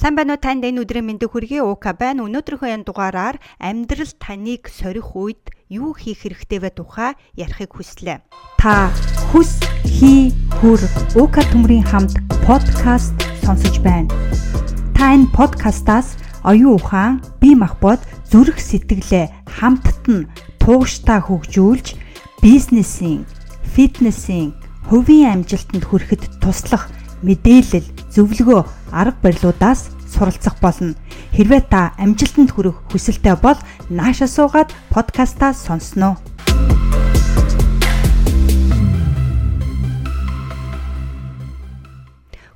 Сайн байна уу танд энэ өдрийн мэндийг хүргэе. Ука байна. Өнөөдрийнхөө энэ дугаараар амьдрал таныг сорих үед юу хийх хэрэгтэй вэ тухай ярихыг хүслээ. Та хүс хий хүр Ука төмрийн хамт подкаст сонсож байна. Та энэ подкастаас оюун ухаан, бие махбод, зүрх сэтгэлээ хамтд нь тууштай хөгжүүлж бизнесийн, фитнесийн, хувийн амжилтанд хүрэхэд туслах мэдээлэл, зөвлөгөө, арга барилуудаас суралцах болно. Хэрвээ та амжилтанд хүрэх хүсэлтэй бол нааша суугаад подкастаа сонсноо.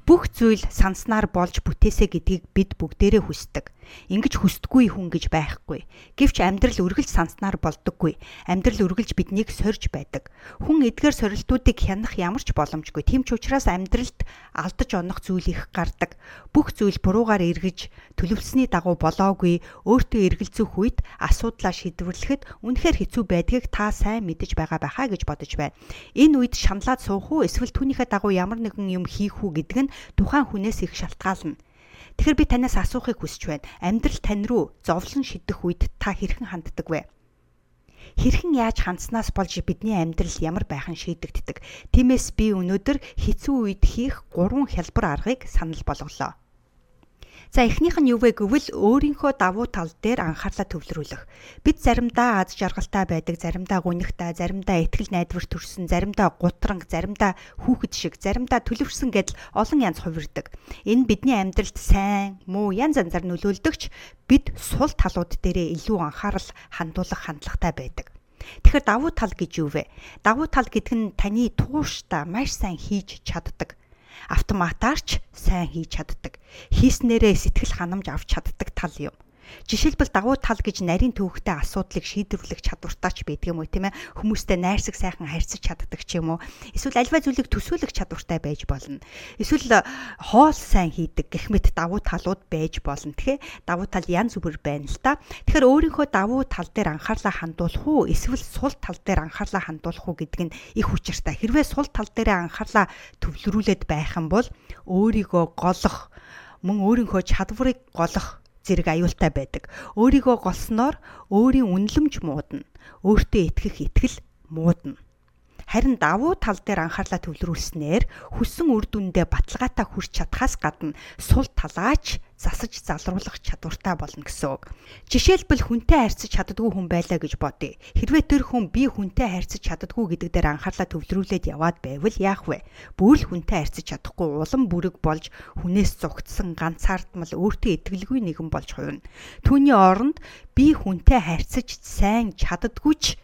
Бүх зүйл санснаар болж бүтээсэ гэдгийг бид бүгдээрээ хүсдэг. Ингиж хүсдэггүй хүн гэж байхгүй. Гэвч амьдрал үргэлж санснаар болдоггүй. Амьдрал үргэлж биднийг сорж байдаг. Хүн эдгээр сорилтуудыг хянах ямар ч боломжгүй. Тэм ч учраас амьдралд алдаж онох зүйл их гардаг. Бүх зүйл буруугаар эргэж төлөвлөсний дагуу болоогүй. Өөртөө эргэлзэх үед асуудлаа шийдвэрлэхэд үнэхээр хэцүү байдгийг та сайн мэдэж байгаа байхаа гэж бодож байна. Энэ үед шаналаад суух уу эсвэл түүнийхээ дагуу ямар нэгэн юм хийх үү гэдэг нь тухайн хүнээс их шалтгаална. Тэгэхээр би танаас асуухыг хүсэж байна. Амьдрал тань руу зовлон шидэх үед та хэрхэн ханддаг вэ? Хэрхэн яаж хандснаас болж бидний амьдрал ямар байхын шийдэгддэг. Тиймээс би өнөөдөр хэцүү үед хийх гурван хялбар аргыг санал болголоо. За эхнийх нь юу вэ гэвэл өөрийнхөө давуу тал дээр анхаарлаа төвлөрүүлэх. Бид заримдаа аз жаргалтай байдаг, заримдаа гунигтай, заримдаа ихтгэл найдвар төрсөн, заримдаа гутранг, заримдаа хүүхэд шиг, заримдаа төлөвшсөн гэдэл олон янз хувирдаг. Энэ бидний амьдралд сайн, муу янз янзаар нөлөөлдөгч бид сул талууд дээрээ илүү анхаарал хандуулах хандлагатай байдаг. Тэгэхээр давуу тал гэж юу вэ? Давуу тал гэдэг нь таны тууштай маш сайн хийж чаддаг автоматаарч сайн хийж чаддаг. Хийснээрээ сэтгэл ханамж авч чаддаг тал юм. Жишээлбэл давуу тал гэж нарийн төвхтэй асуудлыг шийдвэрлэх чадвартай ч байдаг юм уу тийм ээ? Хүмүүстэй найрсаг сайхан харьцаж чаддаг ч юм уу? Эсвэл альва зүйлийг төсөөлөх чадвартай байж болно. Эсвэл э, хоол сайн хийдэг гэх мэт давуу талууд байж болно. Тэгэхээр давуу тал янз бүр байна л та. Тэгэхээр өөрийнхөө давуу тал дээр анхаарлаа хандуулах уу? Эсвэл сул тал дээр анхаарлаа хандуулах уу гэдэг нь их учиртай. Хэрвээ сул тал дээр анхаарлаа төвлөрүүлээд байх юм бол өөрийгөө голох мөн өөрийнхөө чадварыг голох зэрэг аюултай байдаг. Өөрийгөө голсноор өөрийн үнэлэмж муудна. Өөртөө итгэх итгэл муудна. Харин давуу тал дээр анхаарлаа төвлөрүүлснээр хүссэн үр дүндээ баталгаатай хүрч чадхаас гадна сул талаач засаж залруулах чадвартай болно гэсэн үг. Жишээлбэл хүнтэй харьцаж чаддгүй хүн байлаа гэж бодъё. Хэрвээ тэр хүн би хүнтэй харьцаж чаддгүй гэдэг дээр анхаарлаа төвлөрүүлээд яваад байвал яах вэ? Бүл хүнтэй харьцаж чадахгүй улам бүрэг болж хүнээс зугтсан ганцаардмал өөртөө итгэлгүй нэгэн болж хувирна. Түүний оронд би хүнтэй харьцаж сайн чаддгүйч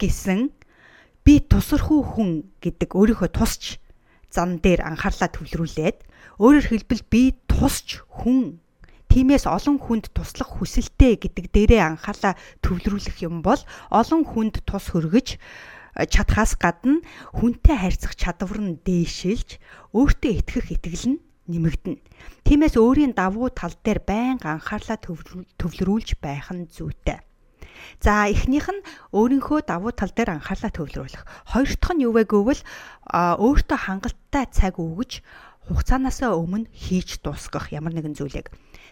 гэсэн би тусархуу хүн гэдэг өөрийнхөө тусч зан дээр анхаарлаа төвлөрүүлээд өөрөөр хэлбэл би тусч хүн Тиймээс олон хүнд туслах хүсэлтэй гэдэг дээрээ анхаалаа төвлөрүүлэх юм бол олон хүнд тус хөргөж э, чадхаас гадна хүнтэй харьцах чадвар нь дээшилж өөртөө итгэх итгэл нь нэмэгдэнэ. Тиймээс өөрийн давуу тал дээр байнга анхаарлаа төвлөрүүлж байх нь зүйтэй. За эхнийх нь өөрийнхөө давуу тал дээр анхаарлаа төвлөрүүлэх. Хоёр дахь нь юу вэ гэвэл өөртөө хангалттай цаг өгөж хугацаанаасаа өмнө хийж дуусгах ямар нэгэн зүйлийг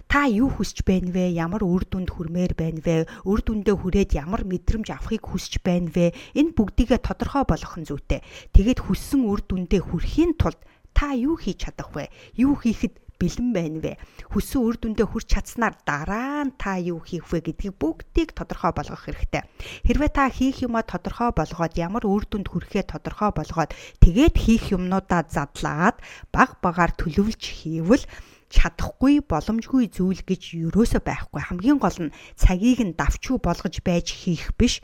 та юу хүсэж байна вэ? Ямар үр дүнд хүрмээр байна вэ? Үр дүндээ хүрээд ямар мэдрэмж авахыг хүсэж байна вэ? Энэ бүгдийгээ тодорхой болгох нь зүйтэй. Тэгээд хүссэн үр дүндээ хүрэхийн тулд та юу хийж чадах вэ? Юу хийхэд бэлэн байна вэ? Хүссэн үр дүндээ хүрч чадсанаар дараа нь та юу хийх вэ гэдгийг бүгдийг тодорхой болгох хэрэгтэй. Хэрвээ та хийх юмаа тодорхой болгоод ямар үр дүнд хүрэхээ тодорхой болгоод тэгээд хийх юмнуудаа задлаад баг багаар төлөвлөж хийвэл чадахгүй боломжгүй зүйл гэж юусоо байхгүй хамгийн гол нь цагийг нь давчуу болгож байж хийх биш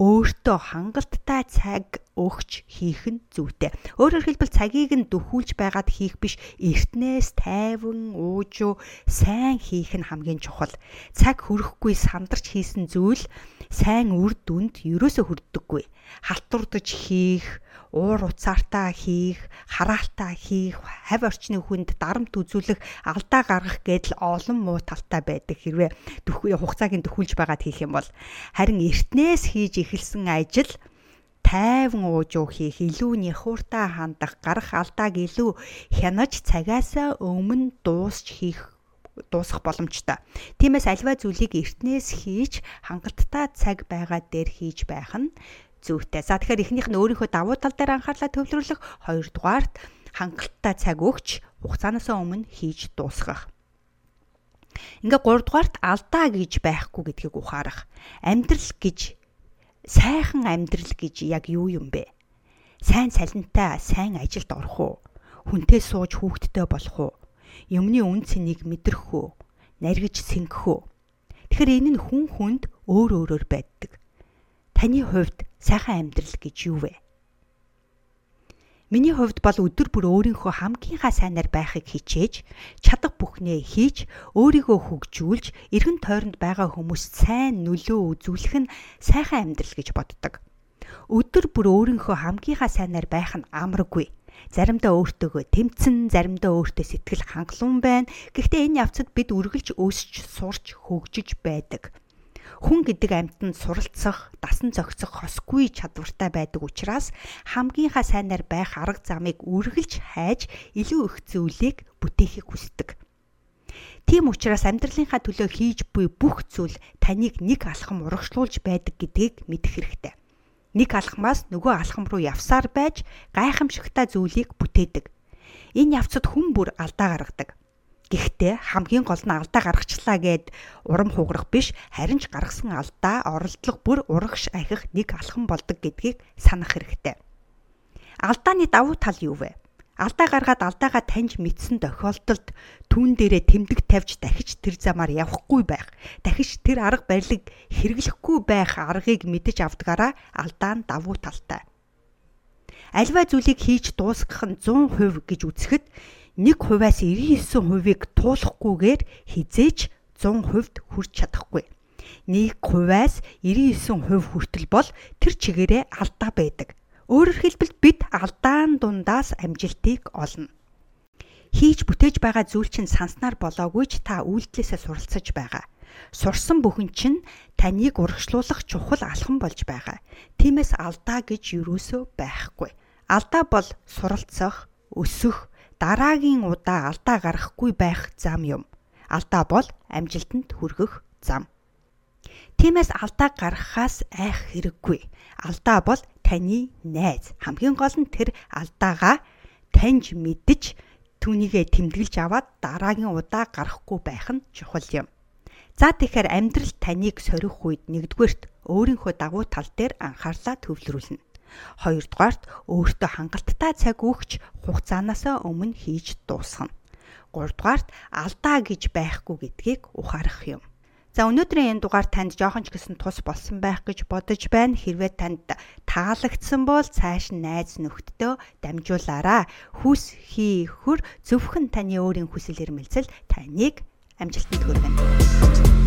өөртөө хангалттай цаг өгч хийх нь зүйтэй. Өөрөөр хэлбэл цагийг нь дөхүүлж байгаад хийх биш, эртнээс тайван уужуу сайн хийх нь хамгийн чухал. Цаг хүрэхгүй сандарч хийсэн зүйл сайн үр дүнд ерөөсө хүрдэггүй. Халтурдаж хийх, уур уцаартаа хийх, хараалтаа хийх, хавь орчны хүнд дарамт үзүүлэх, алдаа гаргах гэдэл олон муу талтай байдаг хэрвээ хугацааг нь дөхүүлж байгаад хийх юм бол харин эртнээс хийж эхэлсэн ажил тайван уужуу хийх, илүү няхууртаа хандах, гарах алдааг илүү хянаж цагаасаа өмнө дуусч хийх дуусах боломжтой. Тиймээс альва зүйлийг эртнээс хийж хангалттай цаг байгаа дээр хийж байх нь зүйтэй. За тэгэхээр эхнийх нь өөрийнхөө давуу тал дээр анхаарлаа төвлөрүүлэх, хоёрдугаарт хангалттай цаг өгч хугацаанаас өмнө хийж дуусгах. Ингээ 3 дугаарт алдаа гэж байхгүй гэдгийг ухаарах. Амьдрал гэж сайхан амьдрал гэж яг юу юм бэ? Сайн салентай сайн ажилд орох уу? Хүнтэй сууж хүүхдтэй болох уу? Юмны үн цэнийг мэдрэх үү? Наргиж сэнгэх үү? Тэгэхээр энэ нь хүн хүнд өөр өөрөөр байдаг. Таны хувьд сайхан амьдрал гэж юу вэ? Миний хувьд бол өдөр бүр өөрийнхөө хамгийн сайнаар байхыг хичээж, чадах бүхнээ хийж, өөрийгөө хөгжүүлж, эргэн тойронд байгаа хүмүүст сайн нөлөө үзүүлэх нь сайхан амьдрал гэж боддог. Өдөр бүр өөрийнхөө хамгийн сайнаар байх нь амаргүй. Заримдаа өөртөөгөө тэмцэн, заримдаа өөртөө сэтгэл хангалуун байна. Гэхдээ энэ явцад бид үргэлж өсч, сурч, хөгжиж байдаг. Хүн гэдэг амьтанд суралцах, дасан зохицох хосгүй чадвартай байдаг учраас хамгийн сайнаар байх арга замыг үргэлж хайж илүү их зүйлийг бүтээхийг хүсдэг. Тийм учраас амьдралынхаа төлөө хийж буй бүх зүйл таныг нэг алхам урагшлуулж байдаг гэдгийг мэдэх хэрэгтэй. Нэг алхмаас нөгөө алхам руу явсаар байж гайхамшигтай зүйлийг бүтээдэг. Энэ явцад хүн бүр алдаа гаргадаг. Гэхдээ хамгийн гол нь алдаа гаргачлаа гэд урам хугарах биш харин ч гаргасан алдаа оролдлого бүр урагш ахих нэг алхам болдог гэдгийг санах хэрэгтэй. Алдааны давуу тал юу вэ? Алдаа гаргаад алдаагаа таньж мэдсэн тохиолдолд түүн дээрээ тэмдэг тавьж дахиж тэр замаар явахгүй байх. Дахиж тэр арга барилыг хэрэглэхгүй байх аргыг мэдэж авдгаараа алдаа нь давуу талтай. Альва зүйлийг хийж дуусгах нь 100% гэж үзэхэд 1%-аас 99%-ыг туулахгүйгээр хизээч 100%д хүрч чадахгүй. 1%-аас 99% хүртэл бол тэр чигээрээ алдаа байдаг. Өөрөөр хэлбэл бид алдаан дундаас амжилтыг олно. Хийж бүтээж байгаа зүйл чинь санснаар болоогүй ч та үйлдэлээсээ суралцаж байгаа. Сурсан бүхэн чинь таныг урагшлуулах чухал алхам болж байгаа. Тиймээс алдаа гэж юусоо байхгүй. Алдаа бол суралцах, өсөх, дараагийн удаа алдаа гарахгүй байх зам юм. Алдаа бол амжилтанд хүргэх зам. Тиймээс алдаа гаргахаас айх хэрэггүй. Алдаа бол таны найз. Хамгийн гол нь тэр алдаагаа таньж мэдж түүнийгээ тэмдэглэж аваад дараагийн удаа гарахгүй байх нь чухал юм. За тэгэхээр амьдрал таныг сорих үед нэгдүгээрт өөрийнхөө давуу тал дээр анхаарлаа төвлөрүүлнэ. Хоёрдугаарт өөртөө хангалттай цаг өгч хугацаанаас өмнө хийж дуусгана. Гуравдугаарт алдаа гэж байхгүй гэдгийг ухаарах юм. За өнөөдрийн энэ дугаар танд жоохон ч гэсэн тус болсон байх гэж бодож байна. Хэрвээ танд таалагдсан бол цааш нь найз нөхдөдөө дамжуулаарай. Хүс хий хөр зөвхөн таны өөрийн хүсэл эрмэлзэл таныг амжилтанд хүргэнэ.